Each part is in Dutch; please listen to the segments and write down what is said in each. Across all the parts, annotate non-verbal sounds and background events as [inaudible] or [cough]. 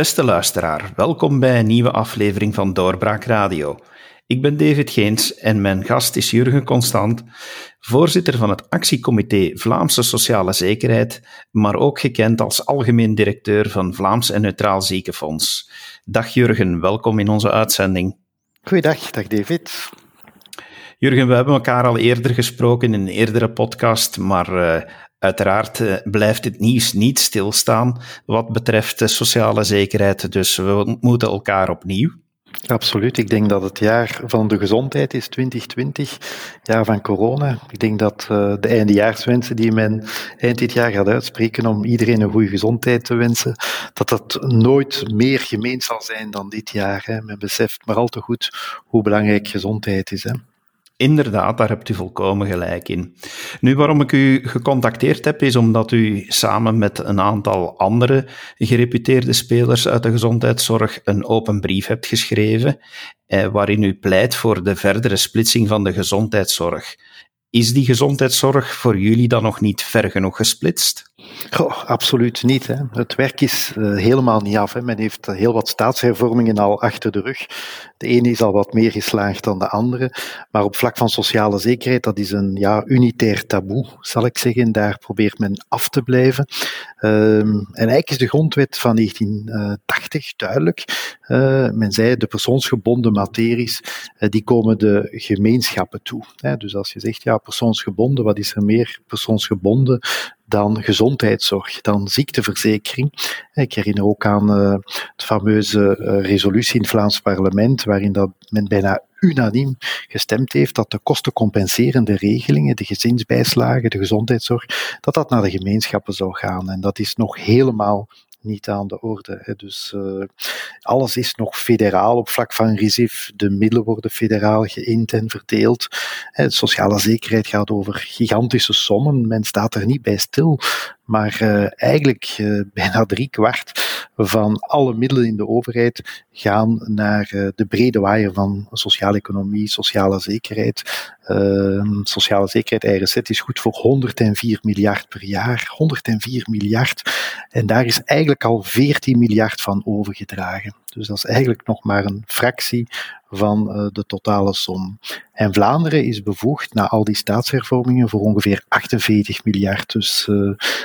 Beste luisteraar, welkom bij een nieuwe aflevering van Doorbraak Radio. Ik ben David Geens en mijn gast is Jurgen Constant, voorzitter van het actiecomité Vlaamse Sociale Zekerheid, maar ook gekend als algemeen directeur van Vlaams en Neutraal Ziekenfonds. Dag Jurgen, welkom in onze uitzending. Goeiedag, dag David. Jurgen, we hebben elkaar al eerder gesproken in een eerdere podcast, maar uh, Uiteraard eh, blijft het nieuws niet stilstaan wat betreft de sociale zekerheid, dus we ontmoeten elkaar opnieuw. Absoluut. Ik denk dat het jaar van de gezondheid is 2020, jaar van corona. Ik denk dat uh, de eindejaarswensen die men eind dit jaar gaat uitspreken om iedereen een goede gezondheid te wensen, dat dat nooit meer gemeen zal zijn dan dit jaar. Men beseft maar al te goed hoe belangrijk gezondheid is. Inderdaad, daar hebt u volkomen gelijk in. Nu, waarom ik u gecontacteerd heb, is omdat u samen met een aantal andere gereputeerde spelers uit de gezondheidszorg een open brief hebt geschreven, eh, waarin u pleit voor de verdere splitsing van de gezondheidszorg. Is die gezondheidszorg voor jullie dan nog niet ver genoeg gesplitst? Oh, absoluut niet. Hè. Het werk is uh, helemaal niet af. Hè. Men heeft heel wat staatshervormingen al achter de rug. De ene is al wat meer geslaagd dan de andere. Maar op vlak van sociale zekerheid, dat is een ja, unitair taboe, zal ik zeggen. Daar probeert men af te blijven. Um, en eigenlijk is de grondwet van 1980 duidelijk. Uh, men zei, de persoonsgebonden materies, uh, die komen de gemeenschappen toe. Dus als je zegt, ja, persoonsgebonden, wat is er meer persoonsgebonden dan gezondheidszorg, dan ziekteverzekering. Ik herinner ook aan uh, het fameuze resolutie in het Vlaams parlement, waarin dat men bijna unaniem gestemd heeft dat de kostencompenserende regelingen, de gezinsbijslagen, de gezondheidszorg, dat dat naar de gemeenschappen zou gaan. En dat is nog helemaal niet aan de orde. Dus uh, alles is nog federaal op vlak van RISIF. De middelen worden federaal geïnd en verdeeld. De sociale zekerheid gaat over gigantische sommen. Men staat er niet bij stil. Maar uh, eigenlijk uh, [laughs] bijna drie kwart van alle middelen in de overheid gaan naar de brede waaier van sociale economie, sociale zekerheid. Sociale zekerheid, RSZ, is goed voor 104 miljard per jaar. 104 miljard. En daar is eigenlijk al 14 miljard van overgedragen. Dus dat is eigenlijk nog maar een fractie van uh, de totale som. En Vlaanderen is bevoegd na al die staatshervormingen voor ongeveer 48 miljard. Dus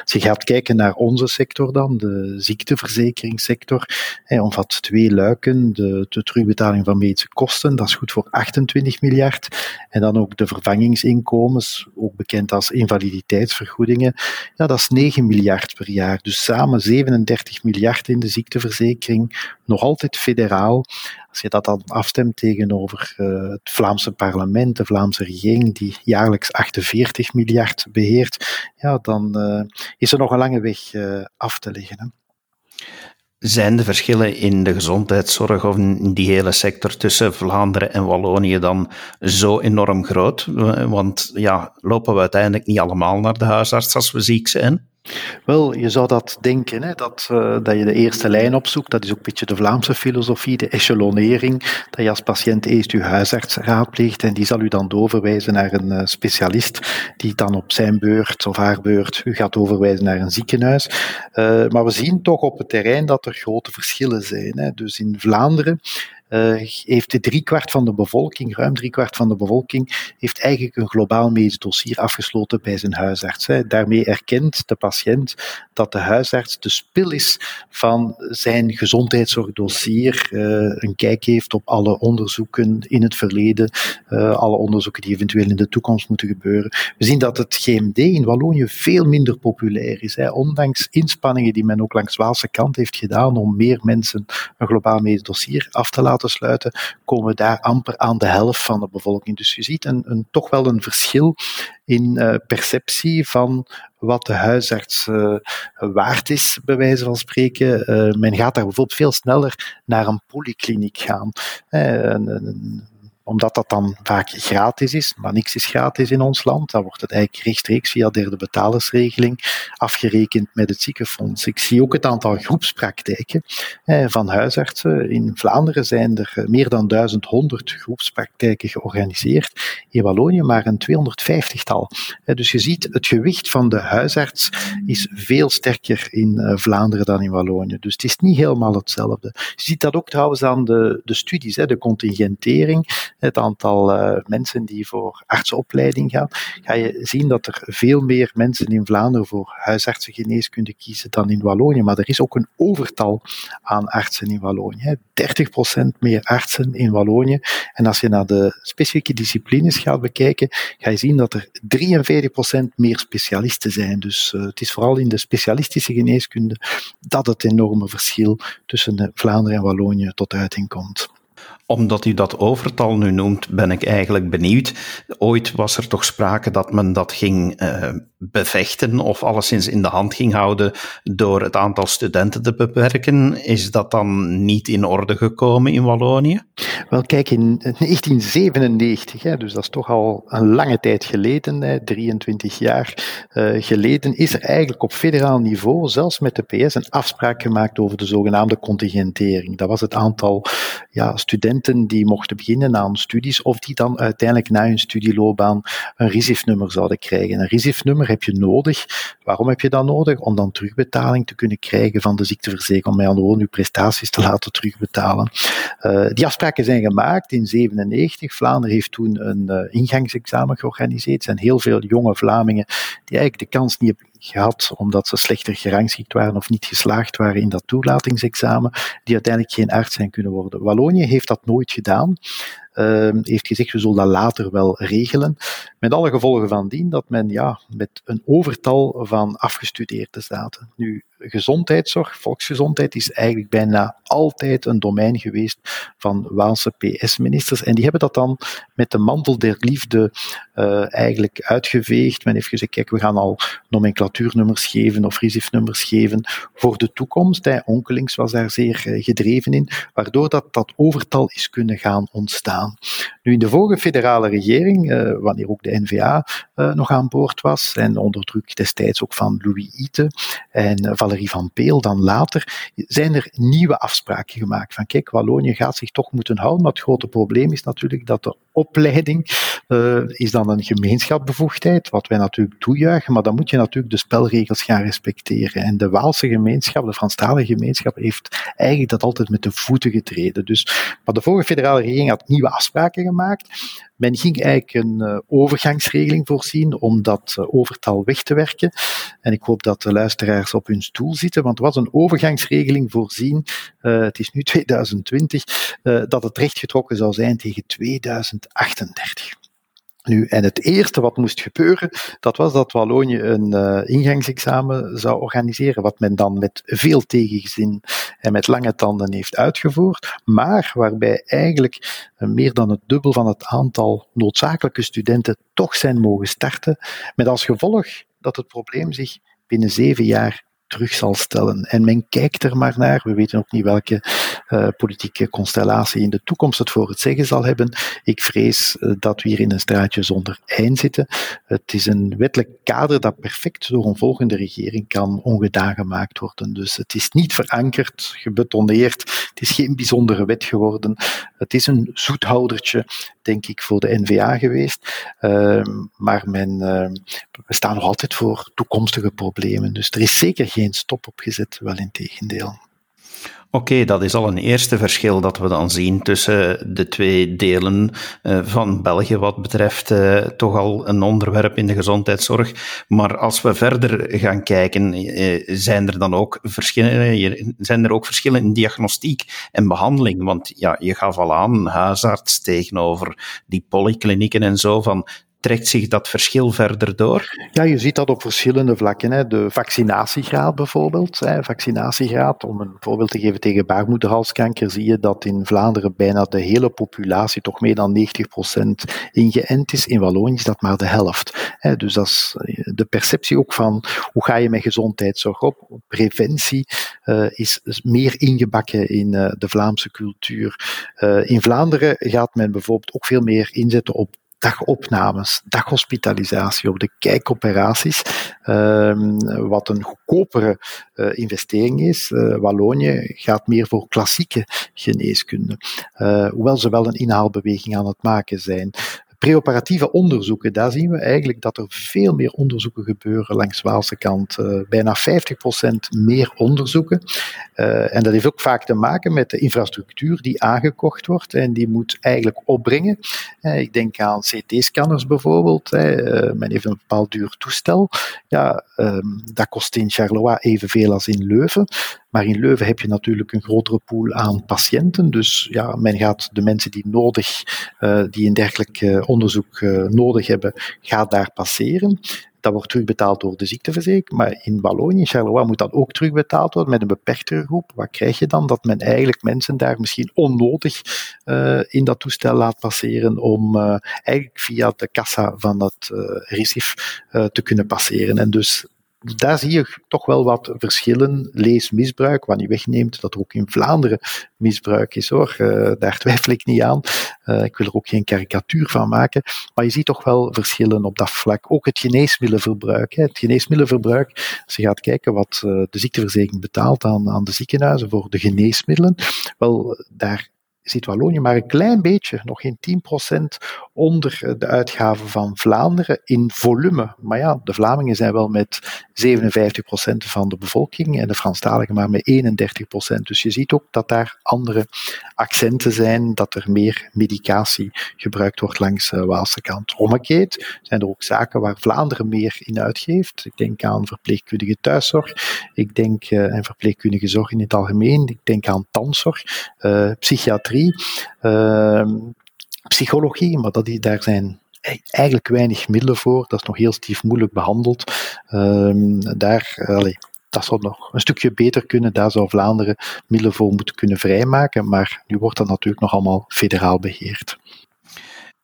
als je gaat kijken naar onze sector dan, de ziekteverzekeringssector, hij omvat twee luiken. De, de terugbetaling van medische kosten, dat is goed voor 28 miljard. En dan ook de vervangingsinkomens, ook bekend als invaliditeitsvergoedingen, ja, dat is 9 miljard per jaar. Dus samen 37 miljard in de ziekteverzekering, nog altijd federaal. Als je dat dan afstemt tegenover uh, het Vlaamse parlement, de Vlaamse regering, die jaarlijks 48 miljard beheert, ja, dan uh, is er nog een lange weg uh, af te leggen. Zijn de verschillen in de gezondheidszorg of in die hele sector tussen Vlaanderen en Wallonië dan zo enorm groot? Want ja, lopen we uiteindelijk niet allemaal naar de huisarts als we ziek zijn? Wel, je zou dat denken, hè, dat, uh, dat je de eerste lijn opzoekt. Dat is ook een beetje de Vlaamse filosofie, de echelonering. Dat je als patiënt eerst je huisarts raadpleegt en die zal u dan doorverwijzen naar een uh, specialist, die dan op zijn beurt of haar beurt u gaat overwijzen naar een ziekenhuis. Uh, maar we zien toch op het terrein dat er grote verschillen zijn. Hè. Dus in Vlaanderen uh, heeft driekwart van de bevolking, ruim driekwart van de bevolking, heeft eigenlijk een globaal medisch dossier afgesloten bij zijn huisarts. Hè. Daarmee erkent de patiënt dat de huisarts de spil is van zijn gezondheidszorgdossier, uh, een kijk heeft op alle onderzoeken in het verleden, uh, alle onderzoeken die eventueel in de toekomst moeten gebeuren. We zien dat het GMD in Wallonië veel minder populair is. Hè. Ondanks inspanningen die men ook langs Waalse kant heeft gedaan om meer mensen een globaal medisch dossier af te laten sluiten, komen we daar amper aan de helft van de bevolking. Dus je ziet een, een toch wel een verschil in uh, perceptie van wat de huisarts uh, waard is, bij wijze van spreken. Uh, men gaat daar bijvoorbeeld veel sneller naar een polykliniek gaan. Omdat dat dan vaak gratis is, maar niks is gratis in ons land, dan wordt het eigenlijk rechtstreeks via derde betalersregeling afgerekend met het ziekenfonds. Ik zie ook het aantal groepspraktijken van huisartsen. In Vlaanderen zijn er meer dan 1100 groepspraktijken georganiseerd. In Wallonië maar een 250-tal. Dus je ziet, het gewicht van de huisarts is veel sterker in eh, Vlaanderen dan in Wallonië. Dus het is niet helemaal hetzelfde. Je ziet dat ook trouwens aan de, de studies, de contingentering, het aantal uh, mensen die voor artsenopleiding gaan. Ga je zien dat er veel meer mensen in Vlaanderen voor huisartsengeneeskunde kiezen dan in Wallonië. Maar er is ook een overtal aan artsen in Wallonië. 30% meer artsen in Wallonië. En als je naar de specifieke disciplines gaat bekijken, ga je zien dat er 43% meer specialisten zijn. Dus uh, het is vooral in de specialistische geneeskunde dat het enorme verschil tussen Vlaanderen en Wallonië tot uiting komt omdat u dat overtal nu noemt, ben ik eigenlijk benieuwd. Ooit was er toch sprake dat men dat ging uh, bevechten of alleszins in de hand ging houden door het aantal studenten te beperken. Is dat dan niet in orde gekomen in Wallonië? Wel, kijk, in 1997, hè, dus dat is toch al een lange tijd geleden, hè, 23 jaar uh, geleden, is er eigenlijk op federaal niveau, zelfs met de PS, een afspraak gemaakt over de zogenaamde contingentering. Dat was het aantal ja, studenten die mochten beginnen aan studies of die dan uiteindelijk na hun studieloopbaan een RISIF-nummer zouden krijgen. Een RISIF-nummer heb je nodig. Waarom heb je dat nodig? Om dan terugbetaling te kunnen krijgen van de ziekteverzekering, om mij aan de woorden je prestaties te laten terugbetalen. Uh, die afspraken zijn gemaakt in 97. Vlaanderen heeft toen een uh, ingangsexamen georganiseerd. Er zijn heel veel jonge Vlamingen die eigenlijk de kans niet gehad omdat ze slechter gerangschikt waren of niet geslaagd waren in dat toelatingsexamen, die uiteindelijk geen arts zijn kunnen worden. Wallonië heeft dat nooit gedaan. Uh, heeft gezegd, we zullen dat later wel regelen. Met alle gevolgen van dien dat men ja, met een overtal van afgestudeerden zaten. Nu, gezondheidszorg, volksgezondheid, is eigenlijk bijna altijd een domein geweest van Waalse PS-ministers. En die hebben dat dan met de mantel der liefde uh, eigenlijk uitgeveegd. Men heeft gezegd, kijk, we gaan al nomenclatuurnummers geven of RISIF-nummers geven voor de toekomst. Hè. Onkelings was daar zeer uh, gedreven in, waardoor dat, dat overtal is kunnen gaan ontstaan. Nu, in de vorige federale regering, uh, wanneer ook de NVA nog aan boord was, en onder druk destijds ook van Louis Ite en Valerie van Peel dan later, zijn er nieuwe afspraken gemaakt. Van kijk, Wallonië gaat zich toch moeten houden, maar het grote probleem is natuurlijk dat de opleiding uh, is dan een gemeenschapsbevoegdheid, wat wij natuurlijk toejuichen, maar dan moet je natuurlijk de spelregels gaan respecteren. En de Waalse gemeenschap, de Franstalige gemeenschap, heeft eigenlijk dat altijd met de voeten getreden. Dus, maar de vorige federale regering had nieuwe afspraken gemaakt. Men ging eigenlijk een uh, overgangsregeling voorzien om dat uh, overtal weg te werken. En ik hoop dat de luisteraars op hun stoel zitten, want er was een overgangsregeling voorzien, uh, het is nu [laughs] 2020, dat het rechtgetrokken zou zijn tegen 2038. Nu, en het eerste wat moest gebeuren, dat was dat Wallonië een uh, ingangsexamen zou organiseren, wat men dan met veel tegenzin en met lange tanden heeft uitgevoerd, maar waarbij eigenlijk uh, meer dan het dubbel van het aantal noodzakelijke studenten toch zijn mogen starten, met als gevolg dat het probleem zich binnen zeven jaar terug zal stellen. En men kijkt er maar naar. We weten ook niet welke uh, politieke constellatie in de toekomst het voor het zeggen zal hebben. Ik vrees uh, dat we hier in een straatje zonder eind zitten. Het is een wettelijk kader dat perfect door een volgende regering kan ongedaan gemaakt worden. Dus het is niet verankerd, gebetoneerd. Het is geen bijzondere wet geworden. Het is een zoethoudertje, denk ik, voor de NVA geweest. Uh, maar men, we staan nog altijd voor toekomstige problemen. Dus er is zeker geen stop op gezet, wel in tegendeel. Oké, dat is al een eerste verschil dat we dan zien tussen de twee delen uh, van België wat betreft uh, toch al een onderwerp in de gezondheidszorg. Maar als we verder gaan kijken, uh, zijn er dan ook verschillen, zijn er ook verschillen in diagnostiek en behandeling? Want ja, je gaf al aan, huisarts tegenover die polyklinieken en zo, van trekt zich dat verschil verder door? Ja, je ziet dat op verschillende vlakken. Hè. De vaccinatiegraad bijvoorbeeld. Vaccinatiegraad, om een voorbeeld te geven tegen baarmoederhalskanker, zie je dat in Vlaanderen bijna de hele populatie, toch meer dan 90% ingeënt is. In Wallonië is dat maar de helft. Hè. Dus dat is eh, de perceptie ook van hoe ga je met gezondheidszorg op. Preventie uh, is meer ingebakken in uh, de Vlaamse cultuur. In Vlaanderen gaat men bijvoorbeeld ook veel meer inzetten op dagopnames, daghospitalisatie, op de kijkoperaties, um, wat een goedkopere uh, investering is. Uh, Wallonië gaat meer voor klassieke geneeskunde, uh, hoewel ze wel een inhaalbeweging aan het maken zijn preoperatieve onderzoeken, daar zien we eigenlijk dat er veel meer onderzoeken gebeuren langs Waalse kant. Uh, bijna 50% meer onderzoeken. Uh, en dat heeft ook vaak te maken met de infrastructuur die aangekocht wordt en die moet eigenlijk opbrengen. Uh, ik denk aan CT-scanners bijvoorbeeld. men heeft een bepaald duur toestel. Ja, um, dat kost in Charleroi evenveel als in Leuven. Maar in Leuven heb je natuurlijk een grotere pool aan patiënten. Dus ja, men gaat de mensen die nodig, uh, die een dergelijk uh, onderzoek uh, nodig hebben, gaat daar passeren. Dat wordt terugbetaald door de ziekteverzekering. Maar in Wallonië, in Charleroi, moet dat ook terugbetaald worden met een beperktere groep. Wat krijg je dan? Dat men eigenlijk mensen daar misschien onnodig in dat toestel laat passeren om eigenlijk via de kassa van dat uh, te kunnen passeren. En dus daar zie je toch wel wat verschillen. Lees misbruik, wat niet wegneemt dat er ook in Vlaanderen misbruik is hoor. Uh, daar twijfel ik niet aan. Uh, ik wil er ook geen karikatuur van maken. Maar je ziet toch wel verschillen op dat vlak. Ook het geneesmiddelenverbruik. Hè. Het geneesmiddelenverbruik, als je gaat kijken wat uh, de ziekteverzekering betaalt aan, aan de ziekenhuizen voor de geneesmiddelen, wel, daar zit Wallonië maar een klein beetje, nog geen 10% onder de uitgaven van Vlaanderen in volume. Maar ja, de Vlamingen zijn wel met 57% van de bevolking en de Franstaligen maar met 31%. Dus je ziet ook dat daar andere accenten zijn, dat er meer medicatie gebruikt wordt langs de Waalse kant. Omgekeerd zijn er ook zaken waar Vlaanderen meer in uitgeeft. Ik denk aan verpleegkundige thuiszorg, ik denk aan verpleegkundige zorg in het algemeen, ik denk aan tandzorg, uh, psychiatrie uh, psychologie, maar dat die, daar zijn eigenlijk weinig middelen voor. Dat is nog heel stief moeilijk behandeld. Uh, daar, allee, dat zou nog een stukje beter kunnen. Daar zou Vlaanderen middelen voor moeten kunnen vrijmaken. Maar nu wordt dat natuurlijk nog allemaal federaal beheerd.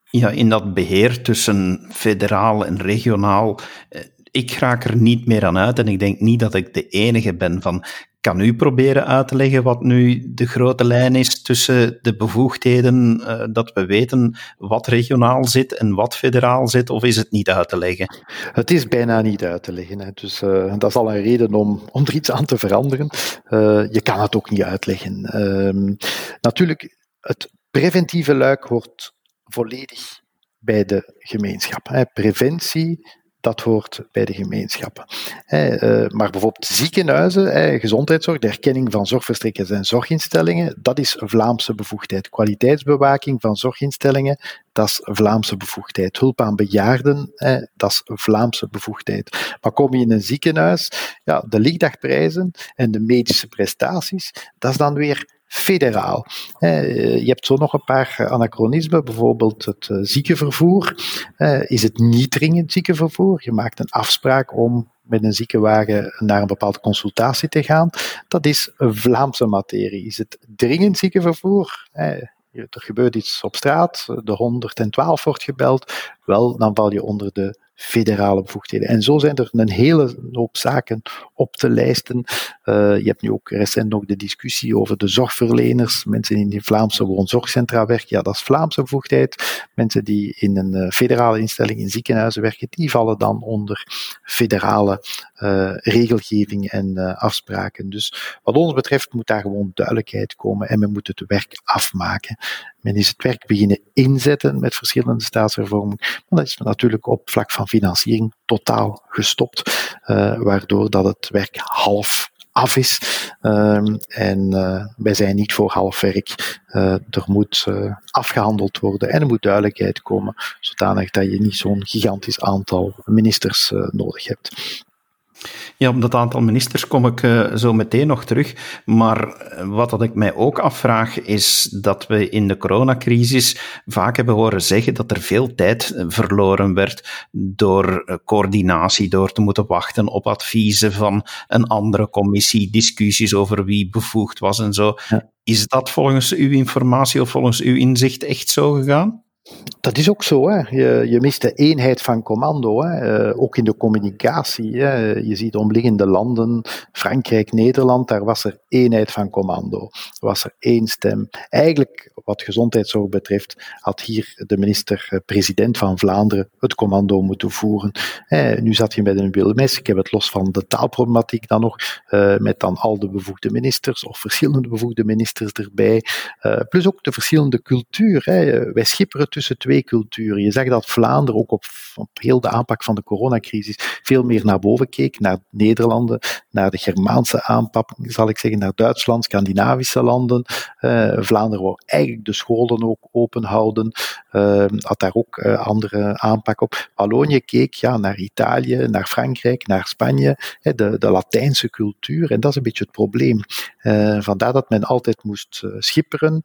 Ja, in dat beheer tussen federaal en regionaal, eh, ik raak er niet meer aan uit en ik denk niet dat ik de enige ben van kan u proberen uit te leggen wat nu de grote lijn is tussen de bevoegdheden, uh, dat we weten wat regionaal zit en wat federaal zit, of is het niet uit te leggen? Het is bijna niet uit te leggen. Hè. Dus uh, dat is al een reden om, om er iets aan te veranderen. Uh, je kan het ook niet uitleggen. Ehm, natuurlijk, het preventieve luik hoort volledig bij de gemeenschap. Hè. Preventie dat hoort bij de gemeenschappen. Eh, maar bijvoorbeeld ziekenhuizen, gezondheidszorg, de erkenning van zorgverstrekkers en zorginstellingen, dat is Vlaamse bevoegdheid. Kwaliteitsbewaking van zorginstellingen, dat is Vlaamse bevoegdheid. Hulp aan bejaarden, dat is Vlaamse bevoegdheid. Maar kom je in een ziekenhuis, ja, de lichtdagprijzen en de medische prestaties, dat is dan weer federaal. Je hebt zo nog een paar anachronismen, bijvoorbeeld het eh, ziekenvervoer. Is het niet dringend ziekenvervoer? Je maakt een afspraak om met een ziekenwagen naar een bepaalde consultatie te gaan. Dat is Vlaamse materie. Is het dringend ziekenvervoer? Er gebeurt iets op straat, de 112 wordt gebeld, wel, dan val je onder de federale bevoegdheden. En zo zijn er een hele hoop zaken op te lijsten. Uh, je hebt nu ook recent nog de discussie over de zorgverleners, mensen die in de Vlaamse woonzorgcentra werken, ja, dat is Vlaamse bevoegdheid. Mensen die in een uh, federale instelling in ziekenhuizen werken, die vallen dan onder federale uh, regelgeving en afspraken. Dus wat ons betreft moet daar gewoon duidelijkheid komen en men moet het werk afmaken. Men is het werk beginnen inzetten met verschillende staatshervormingen, maar dat is natuurlijk op vlak van financiering totaal gestopt, uh, waardoor dat het werk half af is. Um, en wij zijn niet voor half werk. Er moet afgehandeld worden en er moet duidelijkheid komen, zodanig dat je niet zo'n gigantisch aantal ministers nodig hebt. Ja, op dat aantal ministers kom ik uh, zo meteen nog terug. Maar eh, wat dat ik mij ook afvraag, is dat we in de coronacrisis vaak hebben horen zeggen dat er veel tijd eh, verloren werd door coördinatie, door te moeten wachten op adviezen van een andere commissie, discussies over wie bevoegd was en zo. Is dat volgens uw informatie of volgens uw inzicht echt zo gegaan? Dat is ook zo. Hè. Je, je mist de eenheid van commando, hè. Uh, ook in de communicatie. Hè. Je ziet omliggende landen, Frankrijk, Nederland, daar was er eenheid van commando. Was er één stem. Eigenlijk, wat gezondheidszorg betreft, had hier de minister-president van Vlaanderen het commando moeten voeren. nu zat je met een Wilmes, ik heb het los van de taalproblematiek dan nog, uh, met dan al de bevoegde ministers of verschillende bevoegde ministers erbij. Uh, plus ook de verschillende cultuur. Hè. Wij schipperen tussen twee culturen. Je zag dat Vlaanderen ook op, op heel de aanpak van de coronacrisis veel meer naar boven keek, naar Nederlanden, naar de Germaanse aanpak, zal ik zeggen, naar Duitsland, Scandinavische landen. Uh, Vlaanderen wou eigenlijk de scholen ook open houden, uh, had daar ook uh, andere aanpak op. Wallonië keek ja, naar Italië, naar Frankrijk, naar Spanje, de, de Latijnse cultuur. En dat is een beetje het probleem. vandaar dat men altijd moest schipperen,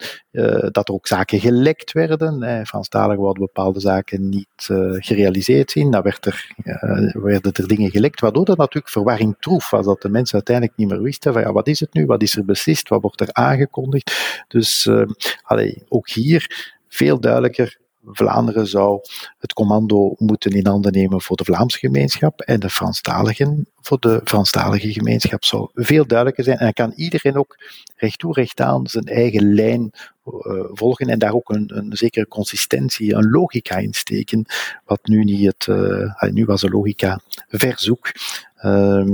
dat er ook zaken gelekt werden. Franstalig worden bepaalde zaken niet uh, gerealiseerd zien. Dan werd er, uh, werden er dingen gelekt, waardoor er natuurlijk verwarring troef was, dat de mensen uiteindelijk niet meer wisten van ja, wat is het nu, wat is er beslist, wat wordt er aangekondigd. Dus uh, allee, ook hier veel duidelijker Vlaanderen zou het commando moeten in handen nemen voor de Vlaamse gemeenschap en de Franstaligen voor de Franstalige gemeenschap zou veel duidelijker zijn. En dan kan iedereen ook recht toe recht aan zijn eigen lijn volgen en daar ook een, een, zekere consistentie, een logica in steken, wat nu niet het, uh, nu was de logica verzoek. Uh,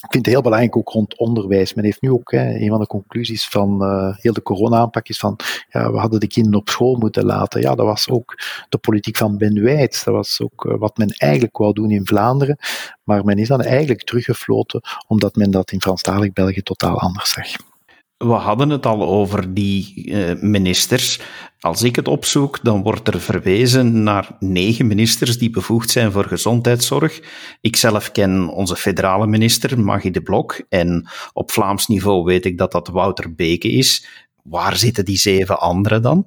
ik vind het heel belangrijk ook rond onderwijs. Men heeft nu ook hè, een van de conclusies van uh, heel de corona-aanpak is van ja, we hadden de kinderen op school moeten laten. Ja, dat was ook de politiek van Ben Wijts. Dat was ook wat men eigenlijk wou doen in Vlaanderen. Maar men is dan eigenlijk teruggefloten omdat men dat in Franstalig België totaal anders zag. We hadden het al over die uh, ministers. Als ik het opzoek, dan wordt er verwezen naar negen ministers die bevoegd zijn voor gezondheidszorg. Ik zelf ken onze federale minister, Maggie de Blok. En op Vlaams niveau weet ik dat dat Wouter Beke is. Waar zitten die zeven anderen dan?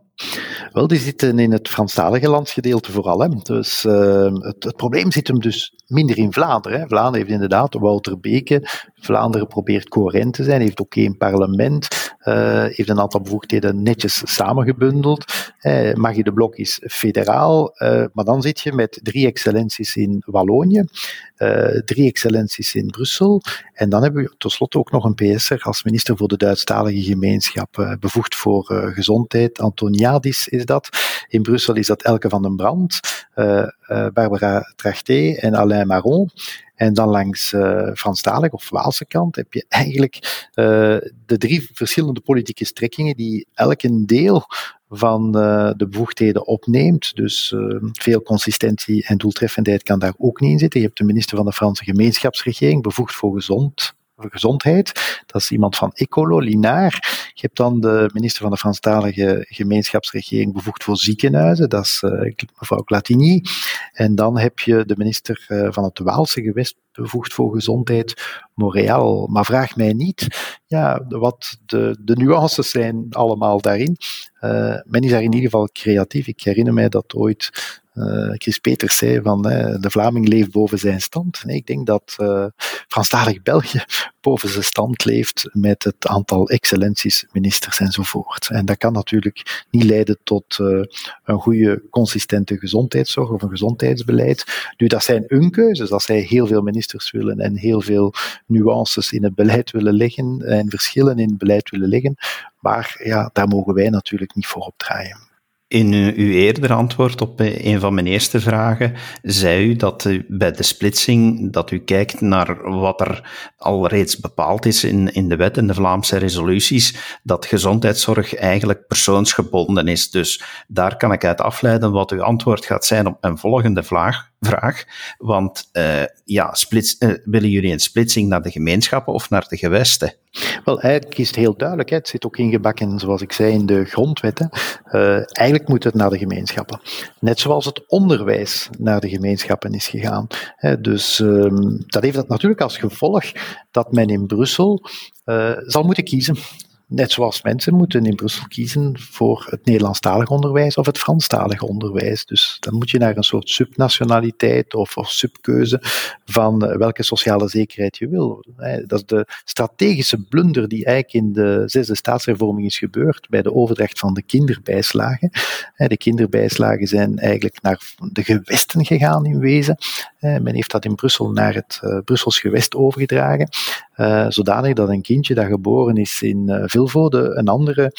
Wel, die zitten in het Franstalige landsgedeelte vooral. Hè. Dus uh, het, probleem zit hem dus minder in Vlaanderen. Hè. Vlaanderen heeft inderdaad Wouter Beke. Vlaanderen probeert coherent te zijn, heeft ook één parlement, uh, heeft een aantal bevoegdheden netjes samengebundeld. Uh, Magie de Blok is federaal, uh, maar dan zit je met drie excellenties in Wallonië, drie excellenties in Brussel. En dan hebben we tenslotte ook nog een PS'er als minister voor de Duitsstalige gemeenschap, bevoegd voor gezondheid, Antonia is dat. In Brussel is dat Elke van den Brand, uh, Barbara Trachté en Alain Marron. En dan langs uh, Franstalig of Waalse kant heb je eigenlijk de drie verschillende politieke strekkingen die elk een deel van de bevoegdheden opneemt. Dus veel consistentie en doeltreffendheid kan daar ook niet in zitten. Je hebt de minister van de Franse gemeenschapsregering, bevoegd voor gezond gezondheid. Dat is iemand van Ecolo, Linaar. Je hebt dan de minister van de Franstalige gemeenschapsregering bevoegd voor ziekenhuizen. Dat is uh, mevrouw Glatigny. En dan heb je de minister uh, van het Waalse gewest bevoegd voor gezondheid, Montreal. Maar vraag mij niet ja, wat de, de nuances zijn allemaal daarin. Uh, men is daar in ieder geval creatief. Ik herinner mij dat ooit Chris Peters zei van de Vlaming leeft boven zijn stand. Nee, ik denk dat uh, Franstalig België [laughs] boven zijn stand leeft met het aantal excellenties, ministers enzovoort. En dat kan natuurlijk niet leiden tot een goede, consistente gezondheidszorg of een gezondheidsbeleid. Nu, dat zijn hun keuzes. Als zij heel veel ministers willen en heel veel nuances in het beleid willen leggen en verschillen in het beleid willen leggen. Maar ja, daar mogen wij natuurlijk niet voor opdraaien. In uw eerder antwoord op een van mijn eerste vragen zei u dat u bij de splitsing dat u kijkt naar wat er al reeds bepaald is in, in de wet en de Vlaamse resoluties, dat gezondheidszorg eigenlijk persoonsgebonden is. Dus daar kan ik uit afleiden wat uw antwoord gaat zijn op mijn volgende vraag, vraag. Want uh, ja, splits, uh, willen jullie een splitsing naar de gemeenschappen of naar de gewesten? Wel, eigenlijk is het heel duidelijk. Hè. Het zit ook ingebakken, zoals ik zei, in de grondwetten. Uh, eigenlijk moet het naar de gemeenschappen. Net zoals het onderwijs naar de gemeenschappen is gegaan. Hè. Dus um, dat heeft dat natuurlijk als gevolg dat men in Brussel zal moeten kiezen net zoals mensen moeten in Brussel kiezen voor het Nederlandstalig onderwijs of het Franstalig onderwijs. Dus dan moet je naar een soort subnationaliteit of, subkeuze van eh, welke sociale zekerheid je wil. Dat is de strategische blunder die eigenlijk in de zesde staatshervorming is gebeurd bij de overdracht van de kinderbijslagen. De kinderbijslagen zijn eigenlijk naar de gewesten gegaan in wezen. Men heeft dat in Brussel naar het uh, Brussels gewest overgedragen, zodanig dat een kindje dat geboren is in uh, Vilvoorde een andere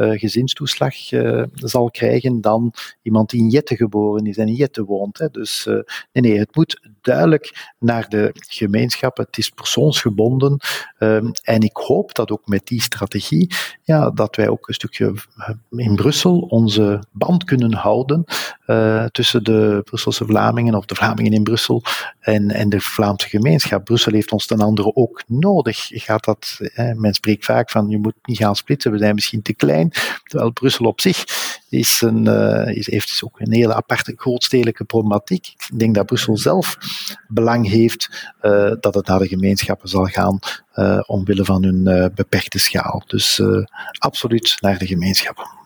gezinstoeslag uh, zal krijgen dan iemand die in Jette geboren is en in Jette woont. Hè. Dus uh, nee, nee, het moet duidelijk naar de gemeenschappen. Het is persoonsgebonden. Um, en ik hoop dat ook met die strategie, ja, dat wij ook een stukje in Brussel onze band kunnen houden tussen de Brusselse Vlamingen of de Vlamingen in Brussel en, en de Vlaamse gemeenschap. Brussel heeft ons ten andere ook nodig. Gaat dat, hè, men spreekt vaak van je moet niet gaan splitsen, we zijn misschien te klein. Terwijl Brussel op zich is een, is, heeft dus ook een hele aparte grootstedelijke problematiek. Ik denk dat Brussel zelf belang heeft uh, dat het naar de gemeenschappen zal gaan uh, omwille van hun beperkte schaal. Dus absoluut naar de gemeenschappen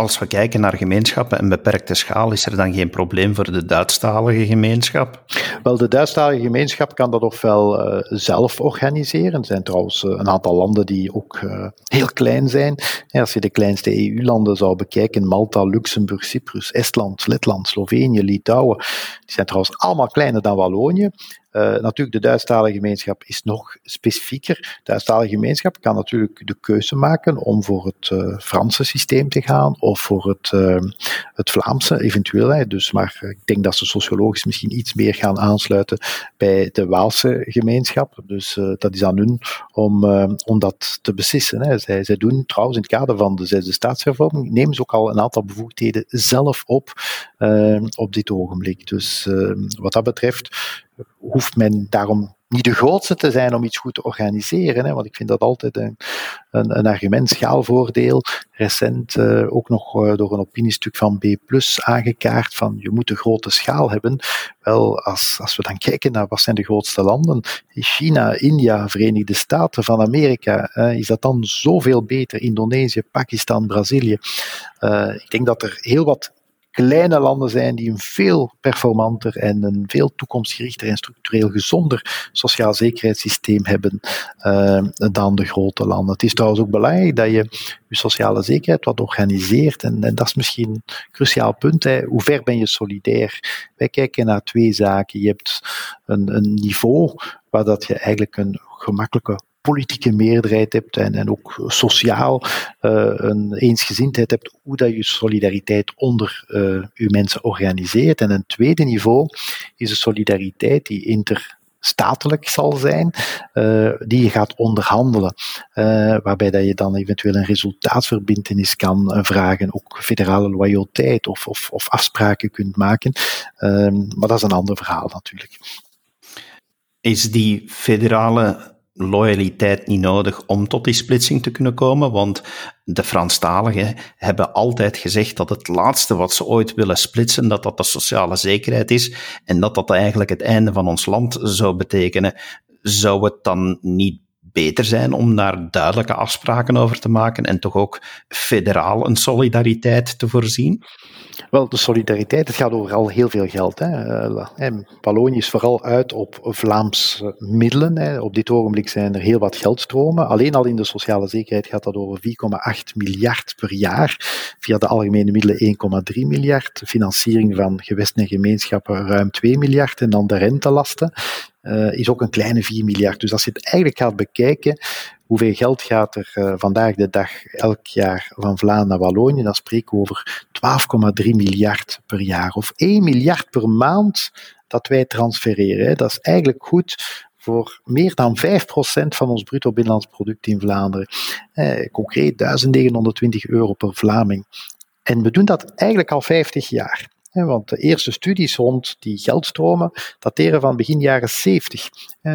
als we kijken naar gemeenschappen en beperkte schaal, is er dan geen probleem voor de Duitsstalige gemeenschap? Wel, de Duitsstalige gemeenschap kan dat ofwel uh, zelf organiseren. Er zijn trouwens uh, een aantal landen die ook uh, heel klein zijn. Als je de kleinste EU-landen zou bekijken, Malta, Luxemburg, Cyprus, Estland, Letland, Slovenië, Litouwen, die zijn trouwens allemaal kleiner dan Wallonië. Uh, natuurlijk, de Duitsstalige gemeenschap is nog specifieker. De Duitsstalige gemeenschap kan natuurlijk de keuze maken om voor het uh, Franse systeem te gaan of voor het, uh, het Vlaamse eventueel. Dus, maar ik denk dat ze sociologisch misschien iets meer gaan aansluiten bij de Waalse gemeenschap. Dus dat is aan hun om, om dat te beslissen. Hè. Zij, zij doen trouwens in het kader van de zesde staatshervorming, nemen ze ook al een aantal bevoegdheden zelf op op dit ogenblik. Dus wat dat betreft hoeft men daarom niet de grootste te zijn om iets goed te organiseren. Hè, want ik vind dat altijd een, een, een argument, schaalvoordeel. Recent uh, ook nog uh, door een opiniestuk van B aangekaart van je moet een grote schaal hebben. Wel, als, als we dan kijken naar wat zijn de grootste landen, China, India, Verenigde Staten van Amerika, uh, is dat dan zoveel beter? Indonesië, Pakistan, Brazilië. ik denk dat er heel wat kleine landen zijn die een veel performanter en een veel toekomstgerichter en structureel gezonder sociaal zekerheidssysteem hebben uh, dan de grote landen. Het is trouwens ook belangrijk dat je je sociale zekerheid wat organiseert en, en dat is misschien een cruciaal punt. Hè. Hoe ver ben je solidair? Wij kijken naar twee zaken. Je hebt een, een niveau waar dat je eigenlijk een gemakkelijke politieke meerderheid hebt en, en ook sociaal uh, een eensgezindheid hebt, hoe dat je solidariteit onder je mensen organiseert. En een tweede niveau is de solidariteit die inter statelijk zal zijn, uh, die je gaat onderhandelen. Waarbij dat je dan eventueel een resultaatverbindenis kan vragen, ook federale loyaliteit of, of, of afspraken kunt maken. Uh, maar dat is een ander verhaal natuurlijk. Is die federale loyaliteit niet nodig om tot die splitsing te kunnen komen, want de Franstaligen hebben altijd gezegd dat het laatste wat ze ooit willen splitsen, dat dat de sociale zekerheid is en dat dat eigenlijk het einde van ons land zou betekenen. Zou het dan niet beter zijn om daar duidelijke afspraken over te maken en toch ook federaal een solidariteit te voorzien? Wel, de solidariteit, het gaat over al heel veel geld. Hè. Wallonië is vooral uit op Vlaams middelen. Hè. Op dit ogenblik zijn er heel wat geldstromen. Alleen al in de sociale zekerheid gaat dat over 4,8 miljard per jaar. Via de algemene middelen 1,3 miljard. Financiering van gewesten en gemeenschappen ruim 2 miljard. En dan de rentelasten uh, is ook een kleine 4 miljard. Dus als je het eigenlijk gaat bekijken, hoeveel geld gaat er uh, vandaag de dag elk jaar van Vlaanderen naar Wallonië, dan spreken we over 12,3 miljard per jaar. Of 1 miljard per maand dat wij transfereren. Dat is eigenlijk goed voor meer dan 5% van ons bruto binnenlands product in Vlaanderen. Eh, concreet 1920 euro per Vlaming. En we doen dat eigenlijk al 50 jaar. Want de eerste studies rond die geldstromen dateren van begin jaren 70.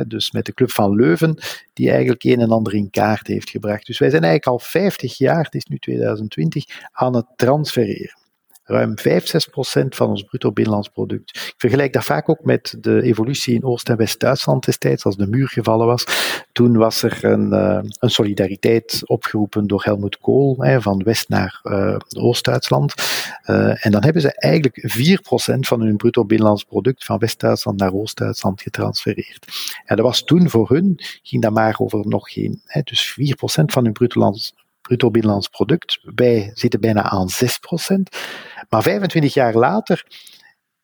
Dus met de Club van Leuven, die eigenlijk een en ander in kaart heeft gebracht. Dus wij zijn eigenlijk al 50 jaar, het is nu 2020, aan het transfereren ruim 5, 6 procent van ons bruto binnenlands product. Ik vergelijk dat vaak ook met de evolutie in Oost- en West-Duitsland destijds, als de muur gevallen was. Toen was er een, uh, een solidariteit opgeroepen door Helmut Kool, hè, van West naar uh, Oost-Duitsland. Uh, en dan hebben ze eigenlijk 4 procent van hun bruto binnenlands product van West-Duitsland naar Oost-Duitsland getransfereerd. En dat was toen voor hun, ging dat maar over nog geen, hè, dus 4 procent van hun bruto bruto binnenlands product. Wij zitten bijna aan 6%. Maar 25 jaar later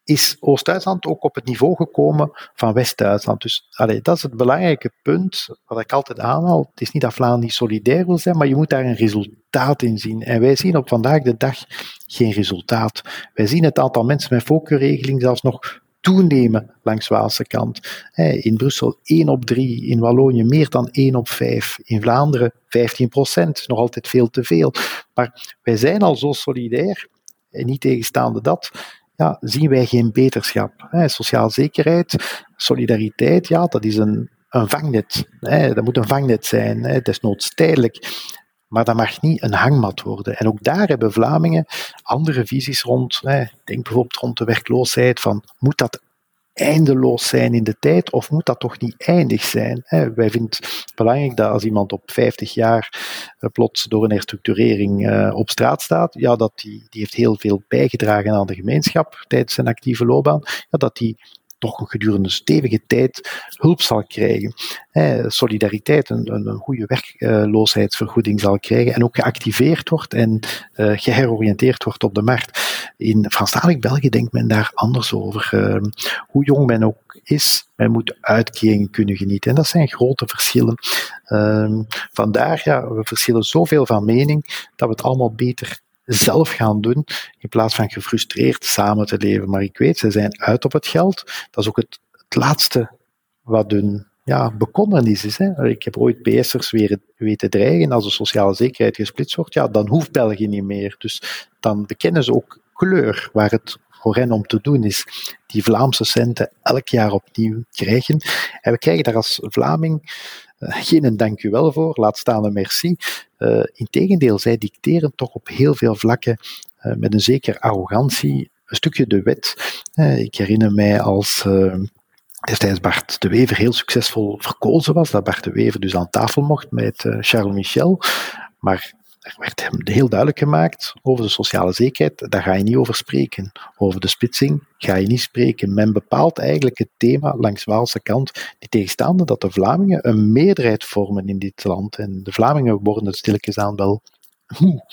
is Oost-Duitsland ook op het niveau gekomen van West-Duitsland. Dus dat is het belangrijke punt wat ik altijd aanhaal. Het is niet dat Vlaanderen niet solidair wil zijn, maar je moet daar een resultaat in zien. En wij zien op vandaag de dag geen resultaat. Wij zien het aantal mensen met voorkeurregeling zelfs nog toenemen langs Waalse kant. In Brussel 1 op 3, in Wallonië meer dan 1 op 5, in Vlaanderen 15 procent, nog altijd veel te veel. Maar wij zijn al zo solidair, niet tegenstaande dat, ja, zien wij geen beterschap. Sociaal zekerheid, solidariteit, ja, dat is een, een vangnet. Dat moet een vangnet zijn, desnoods tijdelijk. Maar dat mag niet een hangmat worden. En ook daar hebben Vlamingen andere visies rond. Denk bijvoorbeeld rond de werkloosheid. Van, moet dat eindeloos zijn in de tijd of moet dat toch niet eindig zijn? Wij vinden het belangrijk dat als iemand op 50 jaar eh, plots door een herstructurering eh, op straat staat, ja, dat die, die heeft heel veel bijgedragen aan de gemeenschap tijdens zijn actieve loopbaan, ja, dat die toch een gedurende stevige tijd hulp zal krijgen. solidariteit, een, een, goede werkloosheidsvergoeding zal krijgen en ook geactiveerd wordt en uh, geheroriënteerd wordt op de markt. In Franstalig België denkt men daar anders over. Ehm, hoe jong men ook is, men moet uitkeringen kunnen genieten. En dat zijn grote verschillen. Uh, vandaar, ja, we verschillen zoveel van mening dat we het allemaal beter zelf gaan doen, in plaats van gefrustreerd samen te leven. Maar ik weet, ze zijn uit op het geld. Dat is ook het, laatste wat hun ja, bekommernis is. Hè. Ik heb ooit PS'ers weer weten dreigen, als de sociale zekerheid gesplitst wordt, ja, dan hoeft België niet meer. Dus dan bekennen ze ook kleur, waar het voor hen om te doen is die Vlaamse centen elk jaar opnieuw krijgen. En we krijgen daar als Vlaming geen dank u wel voor, laat staan een merci. Uh, integendeel, zij dicteren toch op heel veel vlakken uh, met een zekere arrogantie een stukje de wet. ik herinner mij als destijds Bart de Wever heel succesvol verkozen was, dat Bart de Wever dus aan tafel mocht met Charles Michel. Maar er werd hem heel duidelijk gemaakt over de sociale zekerheid, daar ga je niet over spreken. Over de spitsing ga je niet spreken. Men bepaalt eigenlijk het thema langs Waalse kant, die tegenstaande dat de Vlamingen een meerderheid vormen in dit land. En de Vlamingen worden het stilletjes aan wel moe.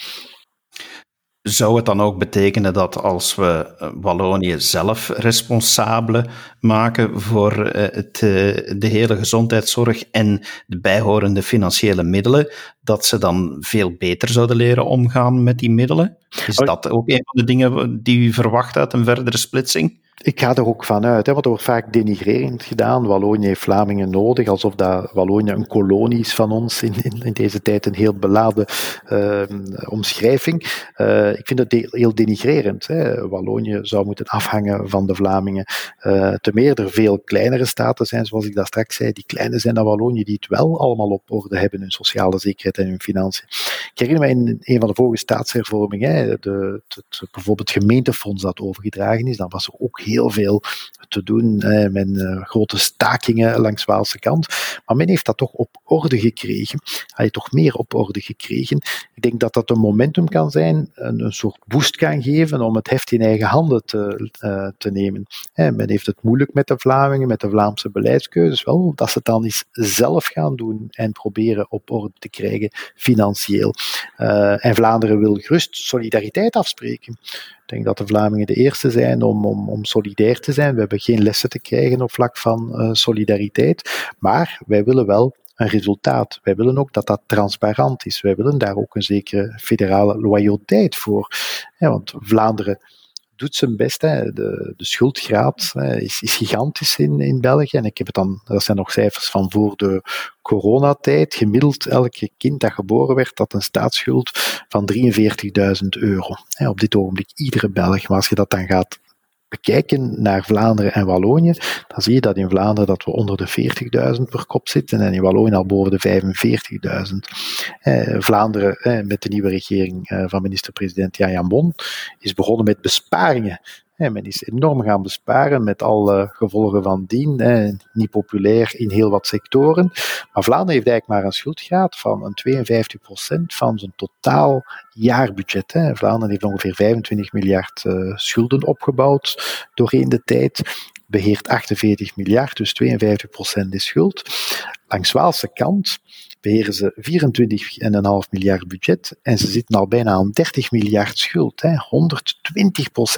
Zou het dan ook betekenen dat als we eh, Wallonië zelf responsabele maken voor eh, het, eh, de hele gezondheidszorg en de bijhorende financiële middelen, dat ze dan veel beter zouden leren omgaan met die middelen? Is oh, dat ook een van de dingen die u verwacht uit een verdere splitsing? Ik ga er ook van uit, hè, want er wordt vaak denigrerend gedaan. Wallonië heeft Vlamingen nodig, alsof dat Wallonië een kolonie is van ons. In, in, deze tijd een heel beladen uh, omschrijving. Uh, ik vind het heel denigrerend. Hè. Wallonië zou moeten afhangen van de Vlamingen. Uh, te meer er veel kleinere staten zijn, zoals ik daar straks zei, die kleiner zijn dan Wallonië, die het wel allemaal op orde hebben, hun sociale zekerheid en hun financiën. Ik herinner mij in een van de vorige staatshervormingen, de, het, bijvoorbeeld het gemeentefonds dat overgedragen is, dan was er ook heel veel te doen eh, met uh, grote stakingen langs Waalse kant. Maar men heeft dat toch op orde gekregen. Hij heeft toch meer op orde gekregen. Ik denk dat dat een momentum kan zijn, een, soort boost kan geven om het heft in eigen handen te, uh, te nemen. Eh, men heeft het moeilijk met de Vlamingen, met de Vlaamse beleidskeuzes. Wel, dat ze het dan eens zelf gaan doen en proberen op orde te krijgen financieel. Uh, en Vlaanderen wil gerust solidariteit afspreken. Ik denk dat de Vlamingen de eerste zijn om, om, om solidair te zijn. We hebben geen lessen te krijgen op vlak van uh, solidariteit. Maar wij willen wel een resultaat. Wij willen ook dat dat transparant is. Wij willen daar ook een zekere federale loyaliteit voor. Ja, want Vlaanderen doet zijn best. Hè. De, de schuldgraad hè, is, is, gigantisch in, in België. En ik heb het dan, dat zijn nog cijfers van voor de coronatijd. Gemiddeld elke kind dat geboren werd, had een staatsschuld van 43.000 euro. Hè, op dit ogenblik iedere Belg. Maar als je dat dan gaat bekijken naar Vlaanderen en Wallonië, dan zie je dat in Vlaanderen dat we onder de 40.000 per kop zitten en in Wallonië al boven de 45.000. Eh, Vlaanderen, eh, met de nieuwe regering eh, van minister-president Jan Bon, is begonnen met besparingen men is enorm gaan besparen met alle gevolgen van dien. Niet populair in heel wat sectoren. Maar Vlaanderen heeft eigenlijk maar een schuldgraad van een 52% van zijn totaal jaarbudget. Hè. Vlaanderen heeft ongeveer 25 miljard uh, schulden opgebouwd doorheen de tijd. Beheert 48 miljard, dus 52% is schuld. Langs Waalse kant beheren ze 24,5 miljard budget en ze zitten al bijna aan 30 miljard schuld. Hè.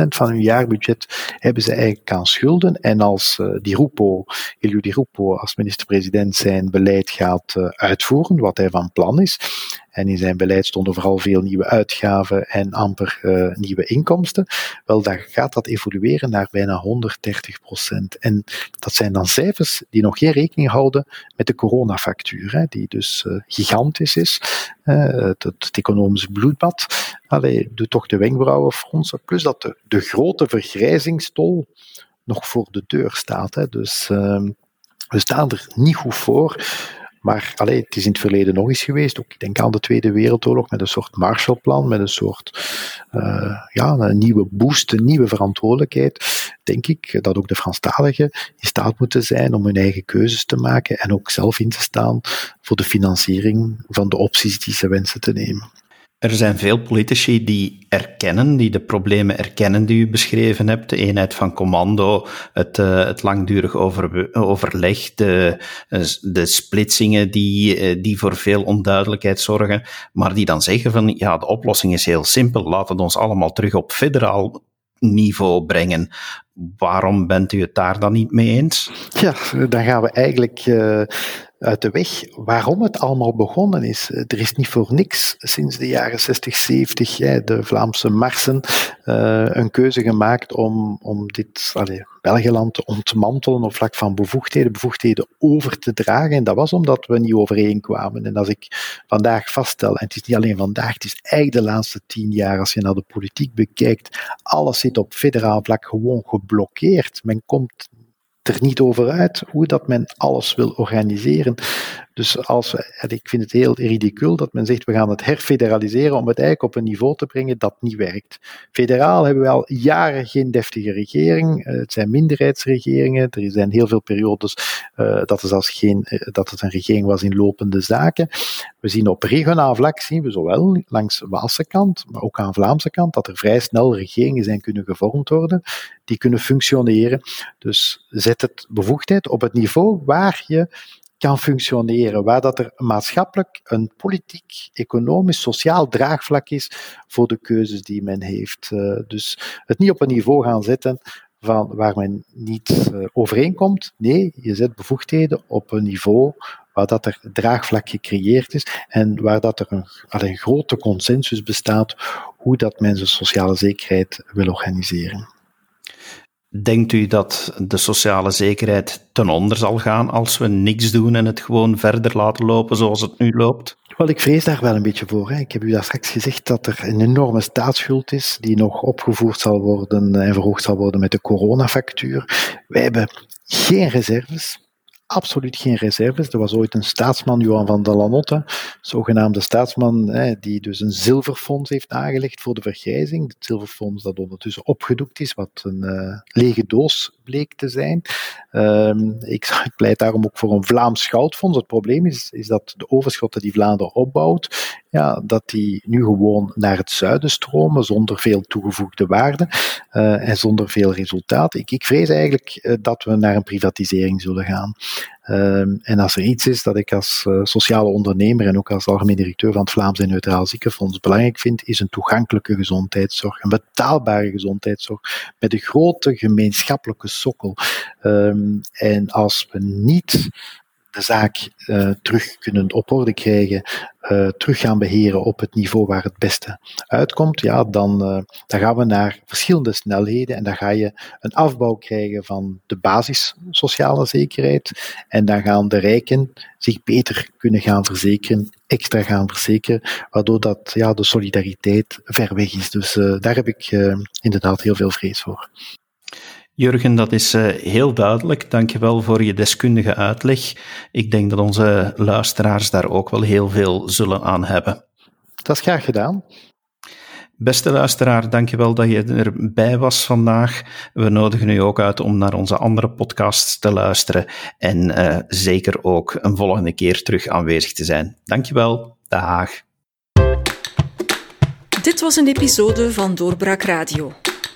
120% van hun jaarbudget hebben ze eigenlijk aan schulden. En als uh, Di Rupo, Elio Di als minister-president zijn beleid gaat uh, uitvoeren, wat hij van plan is, en in zijn beleid stonden vooral veel nieuwe uitgaven en amper uh, nieuwe inkomsten. Wel, dan gaat dat evolueren naar bijna 130 procent. En dat zijn dan cijfers die nog geen rekening houden met de coronafactuur, hè, die dus uh, gigantisch is. Uh, het, het, economisch bloedbad. Allee, doet toch de wenkbrauwen fronsen. Plus dat de, de grote vergrijzingstol nog voor de deur staat. Hè. Dus ehm, we staan er niet goed voor. Maar allee, het is in het verleden nog eens geweest. Ook, ik denk aan de Tweede Wereldoorlog met een soort Marshallplan, met een soort uh, ja, een nieuwe boost, een nieuwe verantwoordelijkheid. Denk ik dat ook de Franstaligen in staat moeten zijn om hun eigen keuzes te maken en ook zelf in te staan voor de financiering van de opties die ze wensen te nemen. Er zijn veel politici die erkennen, die de problemen erkennen die u beschreven hebt. De eenheid van commando, het, uh, het langdurig over, overleg, de, uh, de splitsingen die, uh, die voor veel onduidelijkheid zorgen. Maar die dan zeggen van, ja, de oplossing is heel simpel. Laat het ons allemaal terug op federaal niveau brengen. Waarom bent u het daar dan niet mee eens? Ja, dan gaan we eigenlijk uit de weg waarom het allemaal begonnen is. Er is niet voor niks sinds de jaren 60, 70 de Vlaamse Marsen uh, een keuze gemaakt om, om dit allez, Belgeland te ontmantelen op vlak van bevoegdheden, bevoegdheden over te dragen. En dat was omdat we niet overeenkwamen. En als ik vandaag vaststel, en het is niet alleen vandaag, het is eigenlijk de laatste tien jaar, als je naar de politiek bekijkt, alles zit op federaal vlak gewoon geblokkeerd. Men komt er niet over uit hoe dat men alles wil organiseren. Dus als ik vind het heel ridicul dat men zegt we gaan het herfederaliseren om het eigenlijk op een niveau te brengen dat niet werkt. Federaal hebben we al jaren geen deftige regering. Eh, het zijn minderheidsregeringen. Er zijn heel veel periodes uh, dat, er zelfs geen, uh, dat het een regering was in lopende zaken. We zien op regionaal vlak, zien we zowel langs Waalse kant, maar ook aan Vlaamse kant, dat er vrij snel regeringen zijn kunnen gevormd worden die kunnen functioneren. Dus zet het bevoegdheid op het niveau waar je kan functioneren, waar dat er maatschappelijk, een politiek, economisch, sociaal draagvlak is voor de keuzes die men heeft. Uh, dus het niet op een niveau gaan zetten van waar men niet uh, overeenkomt. Nee, je zet bevoegdheden op een niveau waar dat er draagvlak gecreëerd is en waar dat er een, een grote consensus bestaat hoe dat men zijn sociale zekerheid wil organiseren. Denkt u dat de sociale zekerheid ten onder zal gaan als we niks doen en het gewoon verder laten lopen zoals het nu loopt? Wel, ik vrees daar wel een beetje voor. Hè. Ik heb u daar straks gezegd dat er een enorme staatsschuld is die nog opgevoerd zal worden en verhoogd zal worden met de coronafactuur. Wij hebben geen reserves absoluut geen reserves. Er was ooit een staatsman, Johan van der Lanotte, zogenaamde staatsman, die dus een zilverfonds heeft aangelegd voor de vergrijzing. Het zilverfonds dat ondertussen opgedoekt is, wat een uh, lege doos bleek te zijn. Um, [laughs] ik, pleit daarom ook voor een Vlaams goudfonds. Het probleem is, is dat de overschotten die Vlaanderen opbouwt, ja, dat die nu gewoon naar het zuiden stromen zonder veel toegevoegde waarde uh, en zonder veel resultaat. Ik, ik vrees eigenlijk uh, dat we naar een privatisering zullen gaan. Um, en als er iets is dat ik als uh, sociale ondernemer en ook als algemeen directeur van het Vlaams en Neutraal Ziekenfonds belangrijk vind, is een toegankelijke gezondheidszorg, een betaalbare gezondheidszorg met een grote gemeenschappelijke sokkel. Um, en als we niet de zaak uh, terug kunnen op orde krijgen, uh, terug gaan beheren op het niveau waar het beste uitkomt, ja, dan, uh, dan gaan we naar verschillende snelheden en dan ga je een afbouw krijgen van de basis sociale zekerheid en dan gaan de rijken zich beter kunnen gaan verzekeren, extra gaan verzekeren, waardoor dat, ja, de solidariteit ver weg is. Dus daar heb ik inderdaad heel veel vrees voor. Jurgen, dat is uh, heel duidelijk. Dankjewel voor je deskundige uitleg. Ik denk dat onze luisteraars daar ook wel heel veel zullen aan hebben. Dat is graag gedaan. Beste luisteraar, dankjewel dat je erbij was vandaag. We nodigen u ook uit om naar onze andere podcasts te luisteren en uh, zeker ook een volgende keer terug aanwezig te zijn. Dankjewel. Dag. Dit was een episode van Doorbraak Radio,